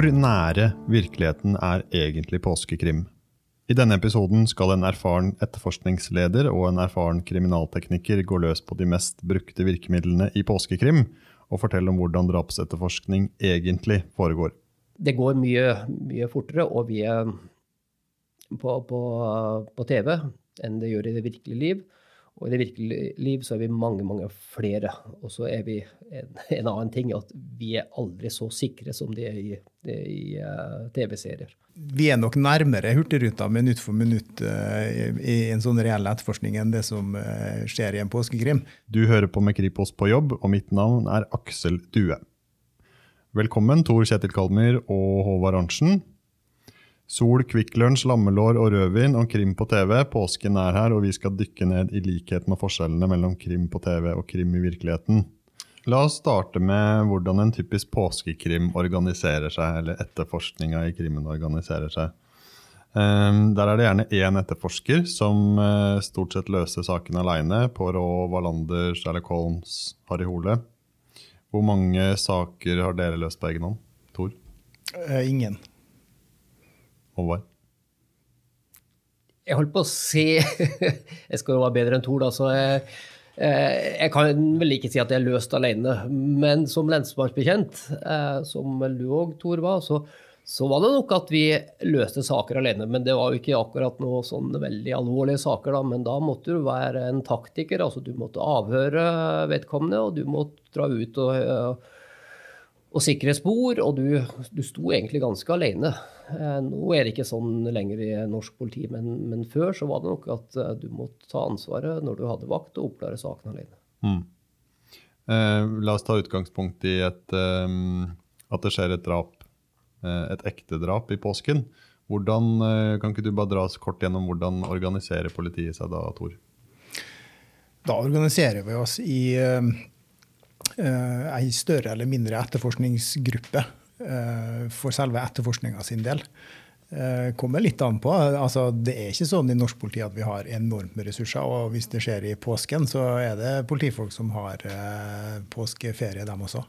Hvor nære virkeligheten er egentlig påskekrim? I denne episoden skal en erfaren etterforskningsleder og en erfaren kriminaltekniker gå løs på de mest brukte virkemidlene i påskekrim, og fortelle om hvordan drapsetterforskning egentlig foregår. Det går mye, mye fortere og er på, på, på TV enn det gjør i det virkelige liv. Og i det virkelige liv så er vi mange, mange flere. Og så er vi en, en, annen ting at vi er aldri så sikre som de er i, i uh, TV-serier. Vi er nok nærmere Hurtigruta minutt for minutt uh, i en sånn reell etterforskning enn det som uh, skjer i en påskekrim. Du hører på med Kripos på jobb, og mitt navn er Aksel Due. Velkommen, Tor Kjetil Kalmyr og Håvard Arntzen. Sol, Kvikk Lunsj, lammelår og rødvin og krim på TV. Påsken er her, og vi skal dykke ned i likheten og forskjellene mellom krim på TV og krim i virkeligheten. La oss starte med hvordan en typisk påskekrim organiserer seg, eller etterforskninga i krimmen organiserer seg. Um, der er det gjerne én etterforsker som uh, stort sett løser saken aleine. Poirot, Wallander, Sherlock Holmes, Harry Hole. Hvor mange saker har dere løst på egen hånd? Tor? Uh, ingen. Håvard? Jeg holdt på å si Jeg skal jo være bedre enn Tor, da, så jeg, eh, jeg kan vel ikke si at jeg er løst alene. Men som lensmannsbekjent, eh, som du òg, Tor, var, så, så, var det nok at vi løste saker alene. Men det var jo ikke akkurat noe sånn veldig alvorlige saker, da. Men da måtte du være en taktiker. Altså du måtte avhøre vedkommende, og du måtte dra ut og og sikre spor, og du, du sto egentlig ganske alene. Eh, nå er det ikke sånn lenger i norsk politi, men, men, før så var det nok at eh, du måtte ta ansvaret når du hadde vakt, og oppklare saken alene. Mm. Eh, la oss ta utgangspunkt i et, eh, at det skjer et drap, et ekte drap i påsken. Hvordan, kan ikke du bare dra oss kort gjennom hvordan organiserer politiet seg da, Tor? Da organiserer vi oss i ei større eller mindre etterforskningsgruppe Eh, for selve etterforskninga sin del. Eh, kommer litt an på. Altså, det er ikke sånn i norsk politi at vi har enormt med ressurser. Og hvis det skjer i påsken, så er det politifolk som har eh, påskeferie, dem også.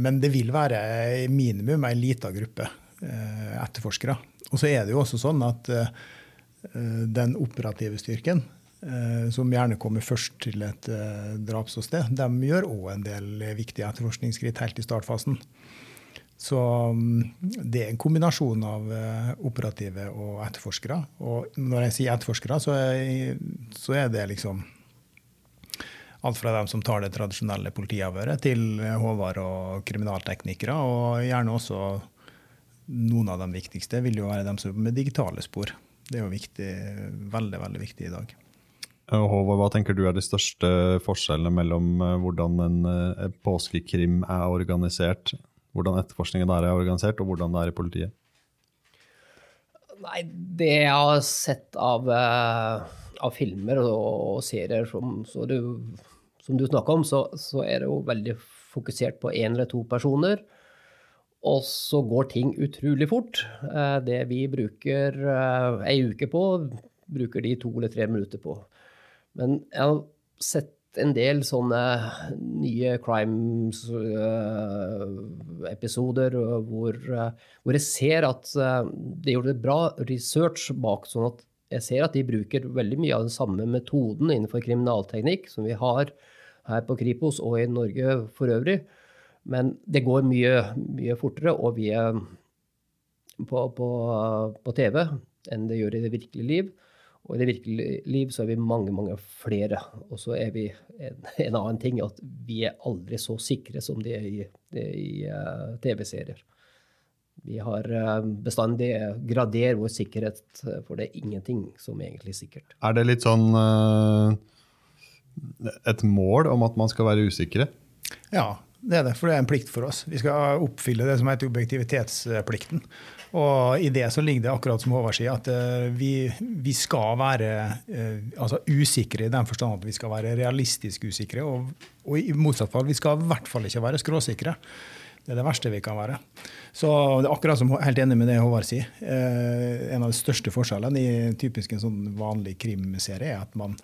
Men det vil være minimum ei lita gruppe etterforskere. Og så er det jo også sånn at den operative styrken, som gjerne kommer først til et drapsåsted, de gjør òg en del viktige etterforskningsskritt helt i startfasen. Så mm, det er en kombinasjon av eh, operative og etterforskere. Og når jeg sier etterforskere, så er, så er det liksom alt fra dem som tar det tradisjonelle politiavhøret, til Håvard og kriminalteknikere. Og gjerne også noen av de viktigste vil jo være dem som med digitale spor. Det er jo viktig, veldig, veldig viktig i dag. Håvard, hva tenker du er de største forskjellene mellom eh, hvordan en eh, påskekrim er organisert hvordan etterforskningen der er organisert, og hvordan det er i politiet? Nei, det jeg har sett av, av filmer og, serier som, du, som du snakker om, så, så, er det jo veldig fokusert på én eller to personer. Og så går ting utrolig fort. Det vi bruker ei uke på, bruker de to eller tre minutter på. Men jeg har sett en del sånne nye crimes-episoder uh, hvor, uh, hvor, jeg ser at de gjorde bra research bak. sånn at jeg ser at de bruker veldig mye av den samme metoden innenfor kriminalteknikk som vi har her på Kripos og i Norge for øvrig. Men det går mye, mye fortere, og er på, på, på TV enn det gjør i det virkelige liv. Og i det virkelige liv så er vi mange, mange flere. Og så er vi en, en, annen ting at vi er aldri så sikre som de er i, i uh, TV-serier. Vi har uh, bestandig grader vår sikkerhet, for det er ingenting som er egentlig sikkert. Er det litt sånn uh, et mål om at man skal være usikre? Ja, det er det. For det er en plikt for oss. Vi skal oppfylle det som heter objektivitetsplikten. Og i det så ligger det akkurat som Håvard sier, at uh, vi, vi, skal være uh, altså usikre i den forstand at vi skal være realistisk usikre. Og, og, i motsatt fall, vi skal i hvert fall ikke være skråsikre. Det er det verste vi kan være. Så det er akkurat som helt enig med det Håvard sier. Uh, en av de største forskjellene i typisk en sånn vanlig krimserie er at man,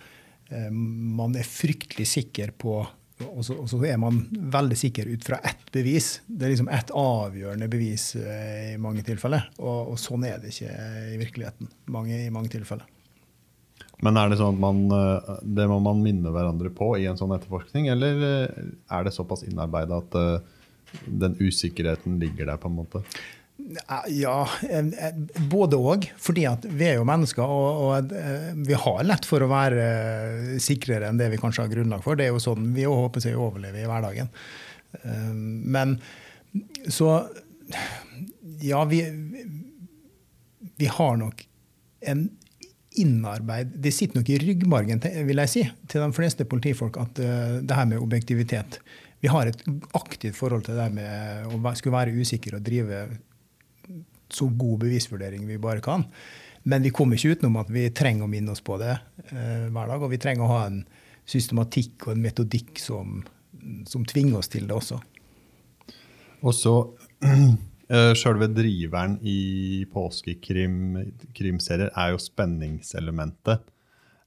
man er fryktelig sikker på og så, og så, er man veldig sikker ut fra ett bevis. Det er liksom ett avgjørende bevis eh, i mange tilfeller. Og, og, sånn er det ikke i virkeligheten mange, i mange tilfeller. Men er det sånn at man, eh, det må man minne hverandre på i en sånn etterforskning, eller eh, er det såpass innarbeida at den usikkerheten ligger der, på en måte? Ja, både òg. Fordi at vi er jo mennesker, og, og, vi har lett for å være sikrere enn det vi kanskje har grunnlag for. Det er jo sånn vi håper å overleve i hverdagen. Men så Ja, vi, vi har nok en innarbeid Det sitter nok i ryggmargen vil jeg si, til de fleste politifolk at det her med objektivitet Vi har et aktivt forhold til det med å skulle være usikker og drive så god bevisvurdering vi bare kan. Men vi kommer ikke utenom at vi trenger å minne oss på det eh, hver dag. Og vi trenger å ha en systematikk og en metodikk som, som tvinger oss til det også. Og så Sjølve driveren i påskekrimserier er jo spenningselementet.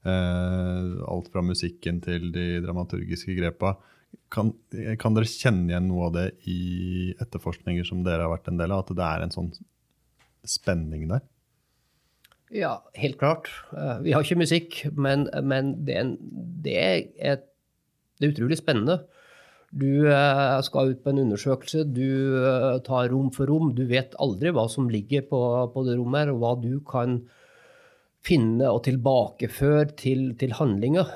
Uh, alt fra musikken til de dramaturgiske grepa. Kan, kan, dere kjenne igjen noe av det i etterforskninger som dere har vært en del av? At det er en sånn spenning der? Ja, helt klart. Eh, vi har ikke musikk, men, men det, er, det, er et, det, er, utrolig spennende. Du eh, skal ut på en undersøkelse, du eh, tar rom for rom. Du vet aldri hva som ligger på, på det rommet, og hva du kan finne og tilbakeføre til, til handlinger.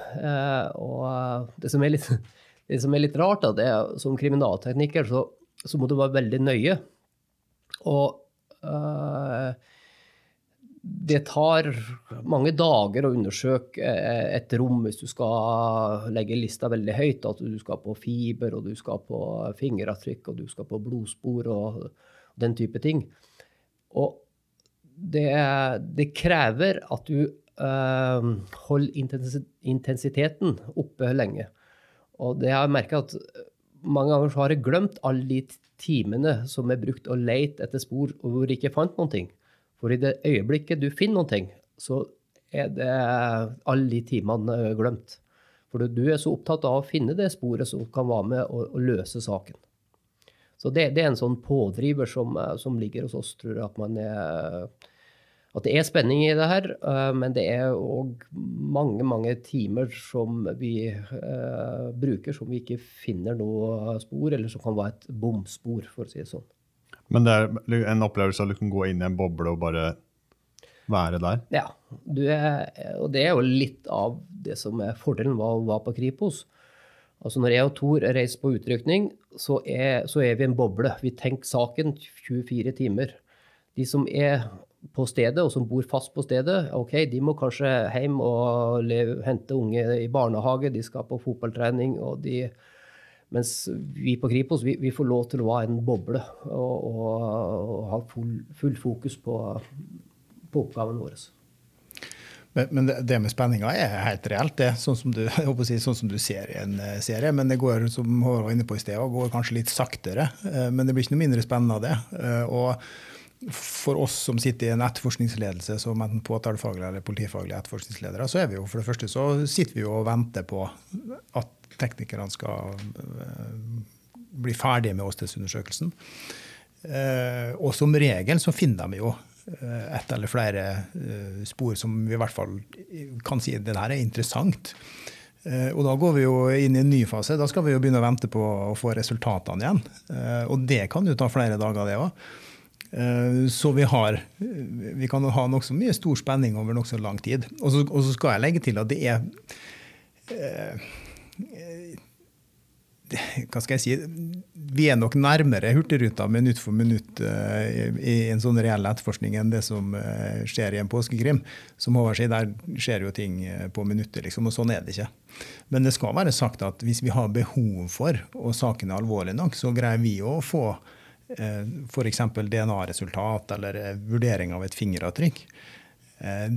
Og det som er litt, rart, da, det er som kriminaltekniker så, så må du være veldig nøye. Og det tar mange dager å undersøke eh, et rom hvis du skal legge lista veldig høyt. At du skal på fiber, og du skal på fingeravtrykk, og du skal på blodspor og den type ting. Og det, det krever at du uh, holder intensiteten oppe lenge. Og det har jeg merka at mange ganger så har jeg glemt alle de timene som er brukt å lete etter spor, og hvor jeg ikke fant noen ting. For i det øyeblikket du finner noen ting, så er det alle de timene glemt. For du er så opptatt av å finne det sporet som kan være med å, å løse saken. Så det, det, er en sånn pådriver som, som ligger hos oss, tror jeg. At man er at det er spenning i det her, eh, men det er òg mange mange timer som vi uh, bruker som vi ikke finner noe spor, eller som kan være et bomspor, for å si det sånn. Men det er en opplevelse av du kan gå inn i en boble og bare være der? Ja, er, og det er jo litt av det som er fordelen med å være på Kripos. Altså Når jeg og Tor reiser på utrykning, så er, så er vi en boble. Vi tenker saken 24 timer. De som er på stedet, og som bor fast på stedet, ok, de må kanskje hjem og leve, hente unge i barnehage, de skal på fotballtrening. og de, Mens vi på Kripos vi, vi får lov til å være en boble og, og, og ha full, full, fokus på, på oppgaven vår. Men, men, det med spenninga er helt reelt, det, sånn som, du, si, sånn som du ser i en eh, serie. Men det går som Håvard var inne på i sted, går kanskje litt saktere. Eh, men det blir ikke noe mindre spennende av det. Eh, og for oss som sitter i en etterforskningsledelse som enten påtalefaglig eller politifaglig etterforskningsledere, så er vi jo for det første så sitter vi jo og venter på at teknikerne skal eh, bli ferdige med åstedsundersøkelsen. Eh, og som regel så finner de jo eh, ett eller flere spor som vi i hvert fall kan si det her er interessant. Og da går vi jo inn i en ny fase. Da skal vi jo begynne å vente på å få resultatene igjen. Og det kan jo ta flere dager, det òg. Eh, så vi, har, vi kan ha nokså mye stor spenning over nokså lang tid. Og så, og så, skal jeg legge til at det er eh, hva skal jeg si, Vi er nok nærmere Hurtigruta minutt for minutt i en sånn reell etterforskning enn det som skjer i en påskekrim. Som Håvard sier, der skjer jo ting på minutter, liksom, og sånn er det ikke. Men det skal være sagt at hvis vi har behov for, og saken er alvorlig nok, så greier vi å få Eh, f.eks. DNA-resultat eller eh, vurdering av et fingeravtrykk. Eh,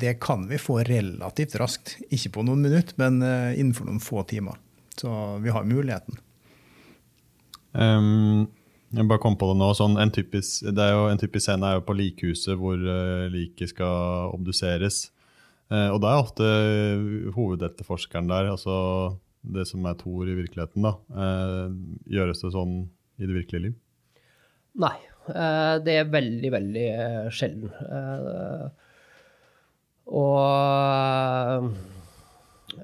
det kan vi få relativt raskt. Ikke på noen minutter, men innenfor noen få timer. Så vi har muligheten. Um, jeg bare kom på det nå. Sånn, en, typisk, det er jo, en typisk scene er jo på likhuset hvor uh, liket skal obduseres. Uh, og da er ofte hovedetterforskeren der. altså det som er Thor i virkeligheten, da. uh, gjøres det sånn i det virkelige liv? Nei. Eh, det er veldig, veldig eh, sjelden. Eh, og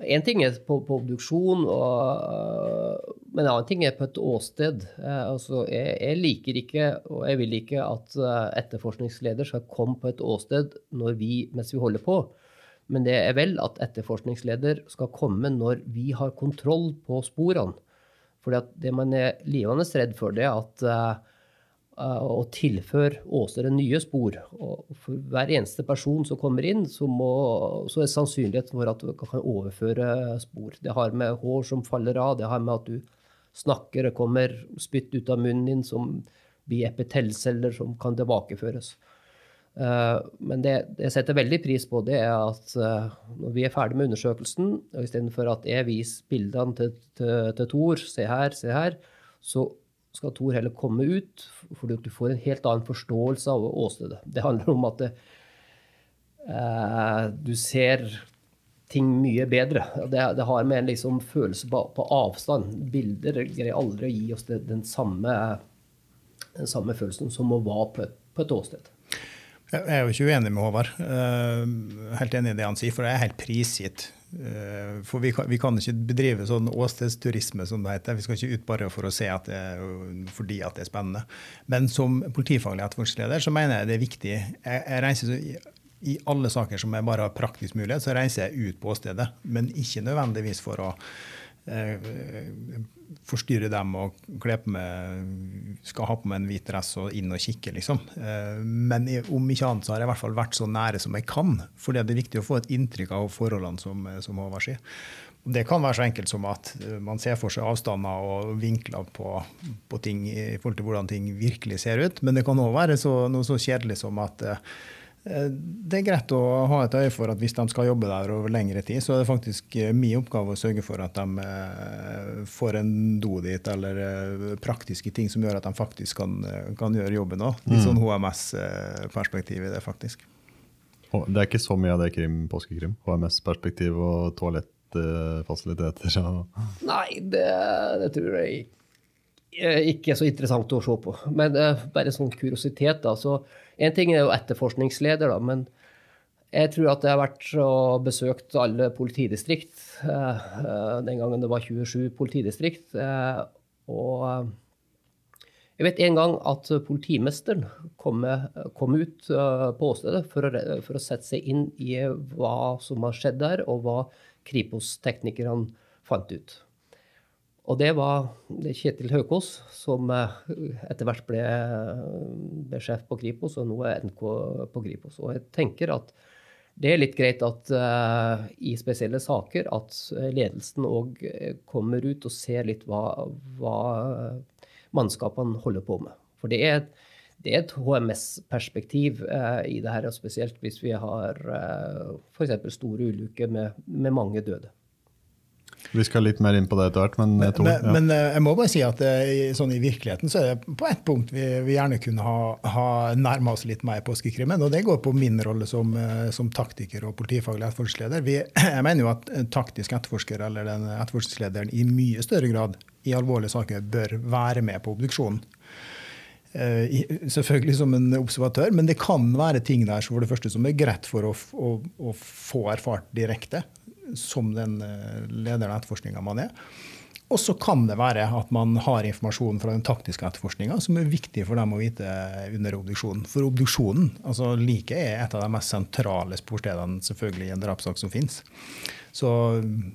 én ting er på, på obduksjon, og, men en annen ting er på et åsted. Altså, jeg, jeg, liker ikke, og jeg vil ikke, at etterforskningsleder skal komme på et åsted vi, mens vi holder på. Men det er vel at etterforskningsleder skal komme når vi har kontroll på sporene. For det man er livende redd for, det er at uh, å tilføre åstedet nye spor. Og for hver eneste person som kommer inn, så, må, så er det sannsynlighet for at du kan overføre spor. Det har med hår som faller av, det har med at du snakker, det kommer spytt ut av munnen din som blir epitellceller som kan tilbakeføres. Eh, men det, jeg setter veldig pris på, det er at uh, når vi er ferdig med undersøkelsen, og istedenfor at jeg viser bildene til, til, til Tor, se her, se her, så skal Thor heller komme ut, fordi du får en helt annen forståelse av åstedet. Det handler om at det, eh, du ser ting mye bedre. Det, det har med en liksom følelse på, på, avstand. Bilder greier aldri å gi oss det, den, samme, den, samme, følelsen som å være på et, på et åsted. Jeg er jo ikke uenig med Håvard. Eh, helt enig i det han sier, for det er helt prisgitt. Eh, for vi kan, vi kan ikke bedrive sånn åstedsturisme, som det heter. Vi skal ikke ut bare for å se at det, fordi at det er spennende. Men som politifaglig etterforskningsleder så mener jeg det er viktig. Jeg, jeg reiser I alle saker som jeg bare har praktisk mulighet, så reiser jeg ut på åstedet. Men ikke nødvendigvis for å forstyrre dem og kle på meg, skal ha på meg en hvit dress og inn og kikke, liksom. Eh, men om ikke annet så har jeg i hvert fall vært så nære som jeg kan. For det er viktig å få et inntrykk av forholdene, som, som Håvard sier. Det kan være så enkelt som at man ser for seg avstander og vinkler på, på ting i forhold til hvordan ting virkelig ser ut. Men det kan òg være så, noe så kjedelig som at Eh, det er greit å ha et øye for at hvis de skal jobbe der over lengre tid, så er det faktisk eh, min oppgave å sørge for at de eh, får en do dit, eller praktiske ting som gjør at de faktisk kan, kan gjøre jobben òg. Litt sånn mm. HMS-perspektiv i det, faktisk. Det er ikke så mye av det krim, påskekrim? HMS-perspektiv og toalettfasiliteter? Nei, det, det tror jeg ikke ikke er så interessant å se på. Men bare sånn kuriositet, da. så en ting er jo etterforskningsleder, da, men jeg tror at jeg har vært og besøkt alle politidistrikt eh, eh, den gangen det var 27 politidistrikt. Eh, og jeg vet en gang at politimesteren kom, kom ut på åstedet for å, for å, sette seg inn i hva som har skjedd der, og hva Kripos-teknikerne fant ut. Og det var Kjetil Høkås, som eh, etter hvert ble, ble, sjef på Kripos, og nå er NK på Kripos. Og jeg tenker at det er litt greit at uh, i spesielle saker at ledelsen òg kommer ut og ser litt hva, hva mannskapene holder på med. For det er, det et HMS-perspektiv uh, i det her, og spesielt hvis vi har uh, f.eks. store ulykker med, med mange døde. Vi skal litt mer inn på det etter hvert. Men, jeg, tror, ja. men, jeg må bare si at i, sånn i virkeligheten så er det på ett punkt vi, vi gjerne kunne ha, ha nærma oss litt mer påskekrimmen. Og det går på min rolle som, eh, som taktiker og politifaglig etterforskningsleder. jeg mener jo at taktisk etterforsker eller den etterforskningslederen i mye større grad i alvorlige saker bør være med på obduksjonen. Selvfølgelig som en observatør, men det kan være ting der for det første som er greit for å, å, å få erfart direkte som den eh, lederen av etterforskninga man er. Og så kan det være at man har informasjon fra den taktiske etterforskninga som er viktig for dem å vite under obduksjonen. For obduksjonen, altså liket, er et av de mest sentrale sporstedene selvfølgelig i en drapssak som finnes. Så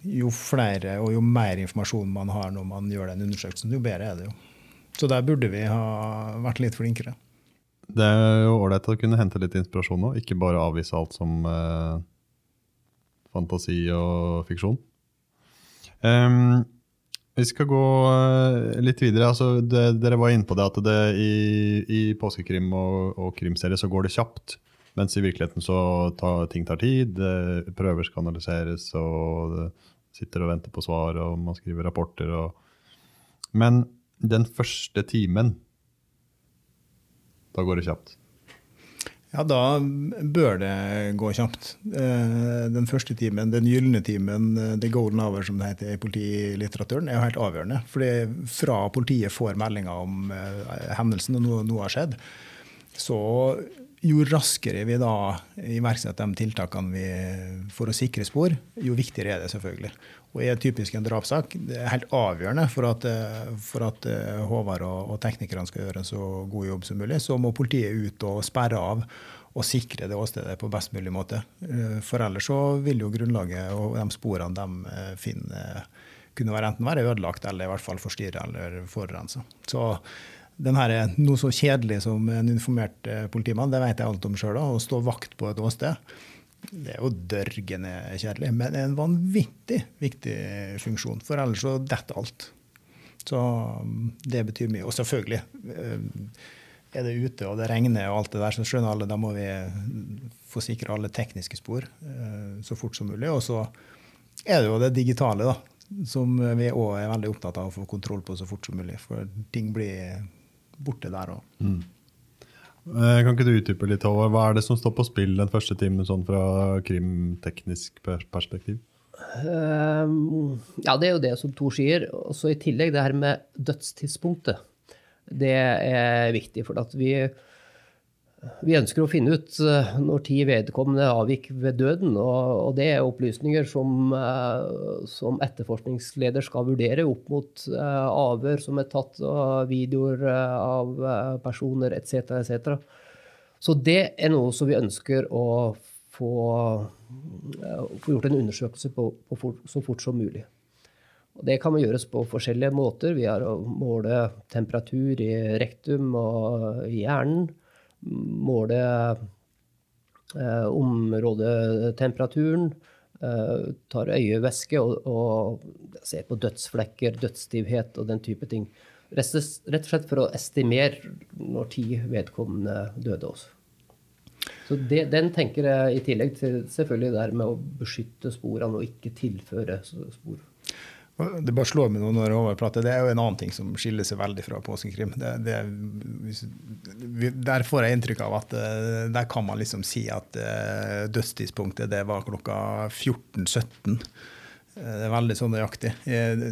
jo flere og jo mer informasjon man har når man gjør den undersøkelsen, jo bedre er det jo. Så der burde vi ha vært litt flinkere. Det er jo ålreit å kunne hente litt inspirasjon nå, ikke bare avvise alt som uh fantasi og fiksjon. Um, vi skal gå eh, litt videre. Altså, det, dere var inne på det at det, i, i påskekrim og, og krimserie så går det kjapt. Mens i virkeligheten så tar ting tar tid. Prøver skal analyseres, og det sitter og venter på svar, og man skriver rapporter. Og... Men den første timen, da går det kjapt. Ja, da bør det gå kjapt. Eh, den første timen, den gylne timen, eh, the golden hour som det heter i politilitteraturen, er jo helt avgjørende. Fordi fra politiet får meldinger om eh, hendelsen, og noe, noe har skjedd, så jo raskere vi da iverksetter de tiltakene vi, for å sikre spor, jo viktigere er det selvfølgelig. Og er typisk en drapssak det er helt avgjørende for at, for at Håvard og, og, teknikerne skal gjøre en så god jobb som mulig, så må politiet ut og sperre av og sikre det åstedet på best mulig måte. For ellers så vil jo grunnlaget og de sporene de eh, finner, kunne være enten være ødelagt eller i hvert fall forstyrra eller forurensa. Så den her, noe så kjedelig som en informert eh, politimann, det vet jeg alt om sjøl. Å stå vakt på et åsted, det er jo dørgende kjedelig, men en vanvittig viktig funksjon. For ellers så detter alt. Så mm, det betyr mye. Og selvfølgelig eh, er det ute og det regner og alt det der, så skjønner alle da må vi få sikre alle tekniske spor eh, så fort som mulig. Og så er det jo det digitale, da, som vi òg er veldig opptatt av å få kontroll på så fort som mulig. For ting blir borte der òg. Mm. Eh, kan ikke du utdype litt, Håvard? Hva er det som står på spill den første timen sånn fra krimteknisk perspektiv? Um, ja, det er jo det som Tor sier. Og så i tillegg det her med dødstidspunktet. Det er viktig. For at vi, vi ønsker å finne ut eh, når tid vedkommende avgikk ved døden. Og, det er opplysninger som, eh, som, etterforskningsleder skal vurdere opp mot uh, avhør som er tatt, og videoer av personer etc. etc. Så det er noe som vi ønsker å få, få gjort en undersøkelse på, på fort, så fort som mulig. Og det kan gjøres på forskjellige måter. Vi har å måle temperatur i rektum og i hjernen. Måle eh, områdetemperaturen. Eh, tar øyevæske og, og ser på dødsflekker, dødsstivhet og den type ting. Rett og slett for å estimere når tid vedkommende døde også. Så det, Den tenker jeg i tillegg til selvfølgelig det med å beskytte sporene og ikke tilføre spor. Det bare slår meg nå når Håvard prater, det er jo en annen ting som skiller seg veldig fra påskekrim. Det, det, der får jeg inntrykk av at eh, der kan man liksom si at uh, dødstidspunktet det var klokka 14.17. Uh, det er veldig sånn nøyaktig.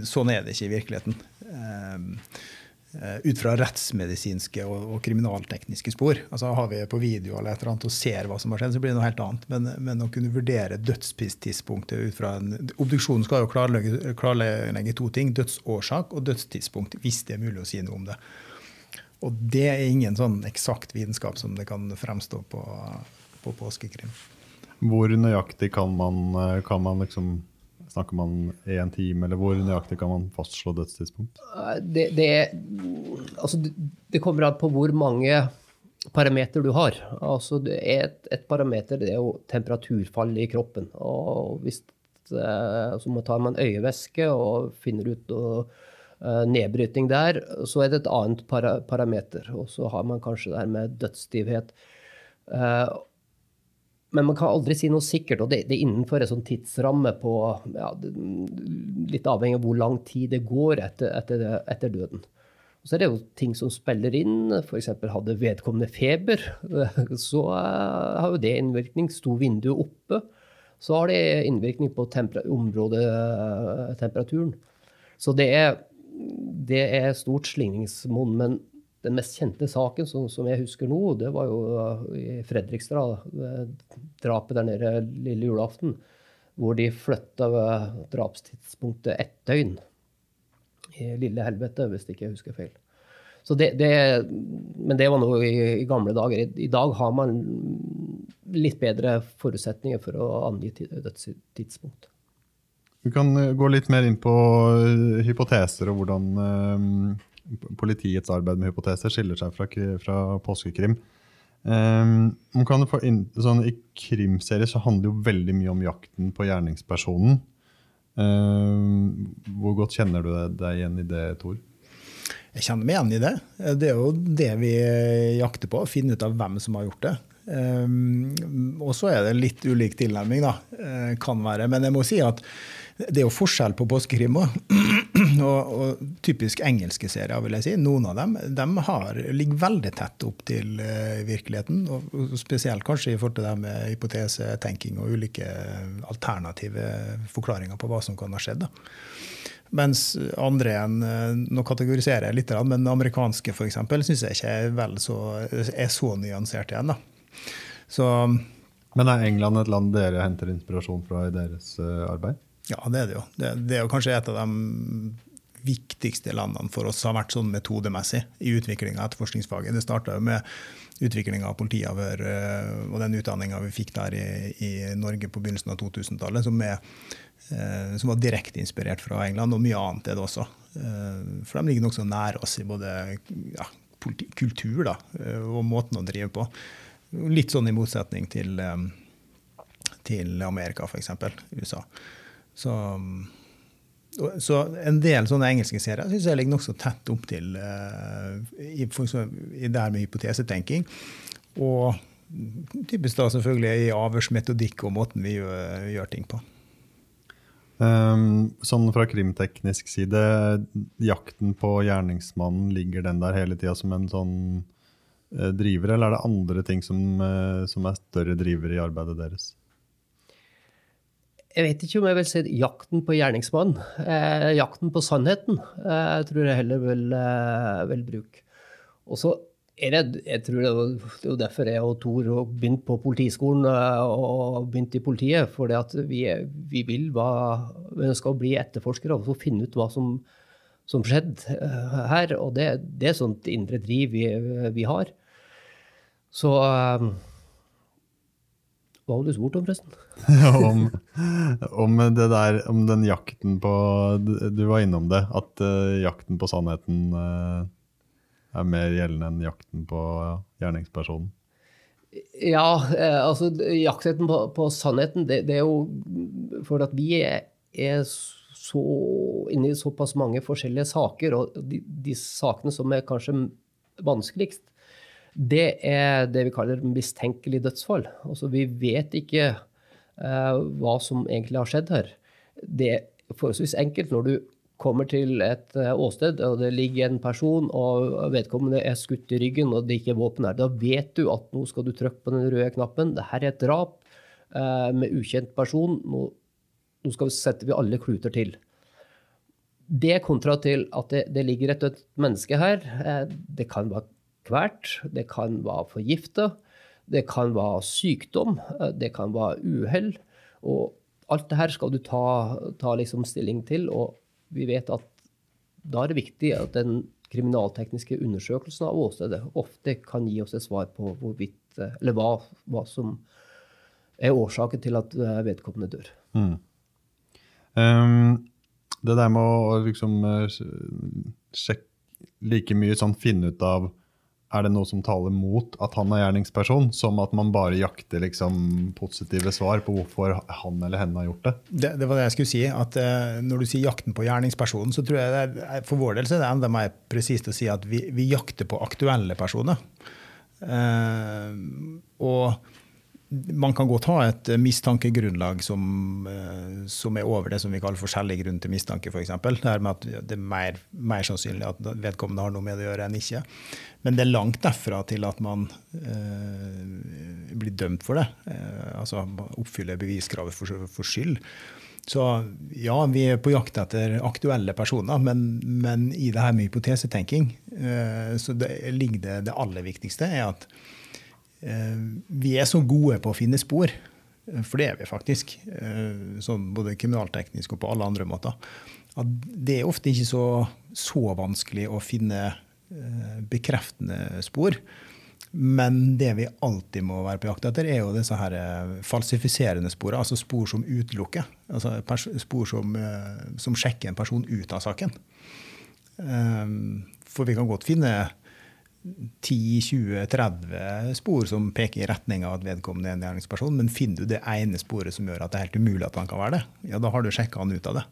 Sånn er det ikke i virkeligheten. Eh, ut fra rettsmedisinske og, og, kriminaltekniske spor. Altså Har vi på video eller et eller annet og ser hva som har skjedd, så blir det noe helt annet. Men, men å kunne vurdere dødstidspunktet ut fra en Obduksjonen skal jo klarlegge, klarlegge to ting. Dødsårsak og dødstidspunkt, hvis det er mulig å si noe om det. Og det er ingen sånn eksakt vitenskap som det kan fremstå på, på påskekrim. Hvor nøyaktig kan man, eh, kan man liksom Snakker man én time, eller hvor nøyaktig kan man fastslå dødstidspunkt? Det, det, altså, det kommer an på hvor mange parameter du har. Altså, et, et, parameter er jo temperaturfall i kroppen. og hvis så så tar man øyevæske og finner ut og, uh, nedbryting der, så er det et annet para, parameter. Og så har man kanskje det her med dødsstivhet. Uh, men man kan aldri si noe sikkert, og det, det er innenfor en sånn tidsramme på ja, Litt avhengig av hvor lang tid det går etter, etter, etter døden. Og så er det jo ting som spiller inn. F.eks. hadde vedkommende feber. Så har jo det innvirkning. Sto vinduet oppe, så har det innvirkning på områdetemperaturen. Så det er, det er stort slingringsmonn. Men den mest kjente saken som, som, jeg husker nå, det var jo uh, i Fredrikstad. Drapet der nede lille julaften. Hvor de flytta drapstidspunktet ett døgn. I lille helvete, hvis ikke jeg husker feil. Det, det, men det var noe i, i gamle dager. I, I, dag har man litt bedre forutsetninger for å angi dødstidspunkt. Vi kan gå litt mer inn på hypoteser og hvordan politiets arbeid med hypoteser skiller seg fra, fra påskekrim. Um, inn, sånn, I krimserier så handler jo veldig mye om jakten på gjerningspersonen. Um, hvor godt kjenner du deg igjen i det, Tor? Jeg kjenner meg igjen i det. Det er jo det vi jakter på, å finne ut av hvem som har gjort det. Um, og så er det litt ulik tilnærming, da. Uh, kan være. Men jeg må si at det er jo forskjell på påskekrim òg. Og, og, typisk engelske serier, vil jeg si. Noen av dem de har, ligger veldig tett opp til uh, virkeligheten. Og, og, spesielt kanskje i forhold til det med hypotesetenking og ulike alternative forklaringer på hva som kan ha skjedd. Da. Mens andre igjen eh, Nå kategoriserer jeg litt, men amerikanske for eksempel, syns jeg ikke er, så, er så nyansert igjen. Da. Så, men er England et land dere henter inspirasjon fra i deres uh, arbeid? Ja, det er det jo. Det, det, er jo kanskje et av de viktigste landene for oss har vært sånn metodemessig i utviklinga av etterforskningsfaget. Det starta med utviklinga av politiavhør uh, og den utdanninga vi fikk der i, i, Norge på begynnelsen av 2000-tallet, som Eh, som var direkte inspirert fra England, og mye annet er det også. Eh, for de ligger nokså nær oss i både ja, kultur da, eh, og måten å drive på. Litt sånn i motsetning til, til Amerika, f.eks. USA. Så, så, en del sånne engelske serier syns jeg ligger nokså tett opp til i, i det her med hypotesetenking. Og typisk da selvfølgelig i avhørsmetodikk og måten vi gjør, gjør ting på. Um, sånn fra krimteknisk side, jakten på gjerningsmannen, ligger den der hele tida som en sånn uh, driver, eller er det andre ting som, uh, som er større driver i arbeidet deres? Jeg vet ikke om jeg vil si jakten på gjerningsmannen. Eh, jakten på sannheten eh, tror jeg heller vil, eh, vil bruke. Og så er det, jeg tror det er jo derfor jeg og Tor begynte på Politiskolen eh, og begynte i politiet. For vi, vi, vil hva, vi ønsker å bli etterforskere og finne ut hva som, som skjedde eh, her. Og det, det er sånt indre driv vi, vi har. Så eh, Hva hadde du spurt om, forresten? om, om, det der, om den jakten på Du var innom det. At uh, jakten på sannheten uh, er mer gjeldende enn jakten på gjerningspersonen? Ja, eh, altså jakten på, på sannheten, det, det, er jo for at vi er, er så inne i såpass mange forskjellige saker, og de, de, sakene som er kanskje vanskeligst, det er det vi kaller mistenkelig dødsfall. Altså vi vet ikke uh, hva som egentlig har skjedd her. Det er forholdsvis enkelt når du kommer til et eh, åsted, og det ligger en person, og vedkommende er skutt i ryggen, og det ikke er våpen her, da vet du at nå skal du trykke på den røde knappen. Dette er et drap uh, med ukjent person. Nå, nå vi, setter vi alle kluter til. Det kontra til at det, det ligger et dødt menneske her. Det kan være kvert, det kan være forgifta, det kan være sykdom, eh, det kan være uhell. Og alt det her skal du ta, ta liksom stilling til. og vi vet at da er det viktig at den kriminaltekniske undersøkelsen av åstedet ofte kan gi oss et svar på hvorvidt, eh, eller hva, hva som er årsaken til at eh, vedkommende dør. Mm. Um, det der med å liksom sjekke like mye sånn finne ut av er det noe som taler mot at han er gjerningsperson, som at man bare jakter liksom, positive svar på hvorfor han eller henne har gjort det? Det, det var det jeg skulle si. at uh, Når du sier jakten på gjerningspersonen, så tror jeg det er, for vår del så er det enda mer presist å si at vi, vi jakter på aktuelle personer. Uh, og man kan godt ha et mistankegrunnlag som, eh, som, er over det som vi kaller forskjellig grunn til mistanke, f.eks. Det her med at det er mer, mer, sannsynlig at vedkommende har noe med det å gjøre enn ikke. Men det er langt derfra til at man eh, blir dømt for det. Eh, altså oppfyller beviskravet for, for, skyld. Så ja, vi er på jakt etter aktuelle personer, men, men i det her med hypotesetenking eh, så det, ligger det, det aller viktigste er at vi er så gode på å finne spor, eh, for det er vi faktisk, eh, sånn både kriminalteknisk og på alle andre måter, at det er ofte ikke så, så vanskelig å finne bekreftende spor. Men det vi alltid må være på jakt etter, er jo disse her falsifiserende sporene. Altså spor som utelukker. Altså spor som, som sjekker en person ut av saken. For vi kan godt finne 10-20-30 spor som peker i retning av at vedkommende er en gjerningsperson, men finner du det ene sporet som gjør at det er helt umulig at han kan være det, ja, da har du sjekka han ut av det.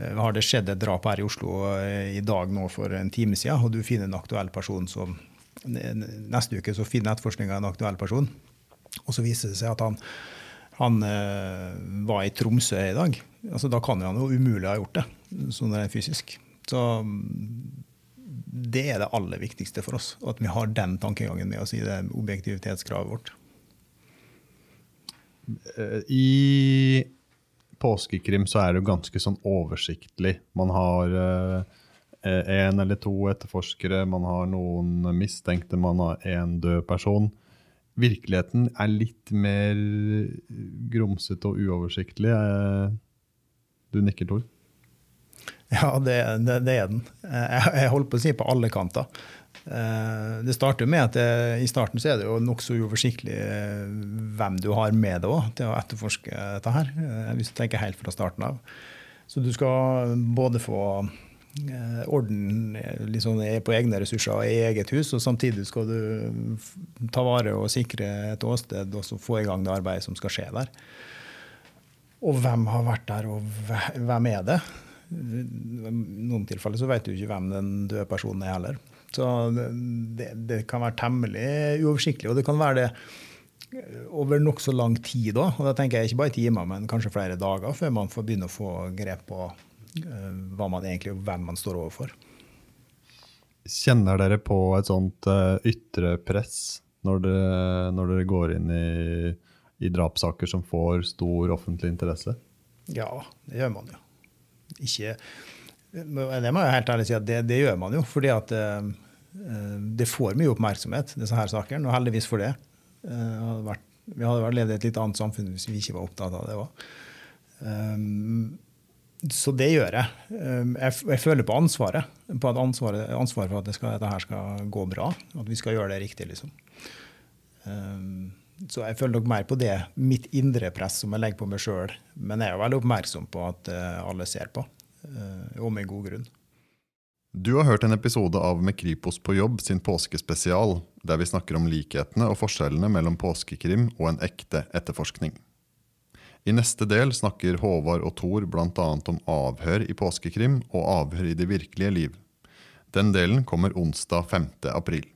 Eh, har det skjedd et drap her i Oslo eh, i dag nå for en time siden, og du finner en aktuell person som Neste uke så finner etterforskninga en aktuell person, og så viser det seg at han han eh, var i Tromsø i dag. Altså, da kan han jo umulig ha gjort det, sånn rent fysisk. Så det er det aller viktigste for oss, at vi har den tankegangen med oss i det objektivitetskravet vårt. Eh, I påskekrim så er det jo ganske sånn oversiktlig. Man har én eller to etterforskere, man har noen mistenkte, man har én død person. Virkeligheten er litt mer grumsete og uoversiktlig. Eh, du nikker, Tor? Ja, det, det, det, er den. Jeg, jeg holder på å si på alle kanter. Eh, det starter med at det, I starten så er det jo nokså uoversiktlig eh, hvem du har med deg til å etterforske dette her. Hvis du tenker helt fra starten av. Så du skal både få orden liksom, på egne ressurser i eget hus, og samtidig skal du ta vare og sikre et åsted og få i gang det arbeidet som skal skje der. Og hvem har vært der, og hvem er det? Noen tilfeller så vet du ikke hvem den døde personen er heller. Så det, det kan være temmelig uoversiktlig. Og det kan være det over nokså lang tid òg. Og da tenker jeg ikke bare timer, men kanskje flere dager før man får begynne å få grep på uh, hva man egentlig hvem man står overfor. Kjenner dere på et sånt uh, ytre press når dere, når dere går inn i i drapssaker som får stor offentlig interesse? Ja, det gjør man jo. Ikke, det må jeg helt ærlig si at det, det gjør man jo. fordi at uh, det får mye oppmerksomhet, disse her sakene, og heldigvis for det. Uh, hadde vært, vi hadde vært levd i et litt annet samfunn hvis vi ikke var opptatt av det òg. Um, så det gjør jeg. Jeg. føler på ansvaret. På at ansvaret, ansvaret for at det skal, dette skal gå bra. At vi skal gjøre det riktig. liksom. Så jeg føler nok mer på det, mitt indre press som jeg legger på meg sjøl. Men jeg er veldig oppmerksom på at uh, alle ser på, uh, og med god grunn. Du har hørt en episode av Med Kripos på jobb sin påskespesial, der vi snakker om likhetene og forskjellene mellom påskekrim og en ekte etterforskning. I neste del snakker Håvard og Thor bl.a. om avhør i påskekrim og avhør i det virkelige liv. Den delen kommer onsdag 5. april.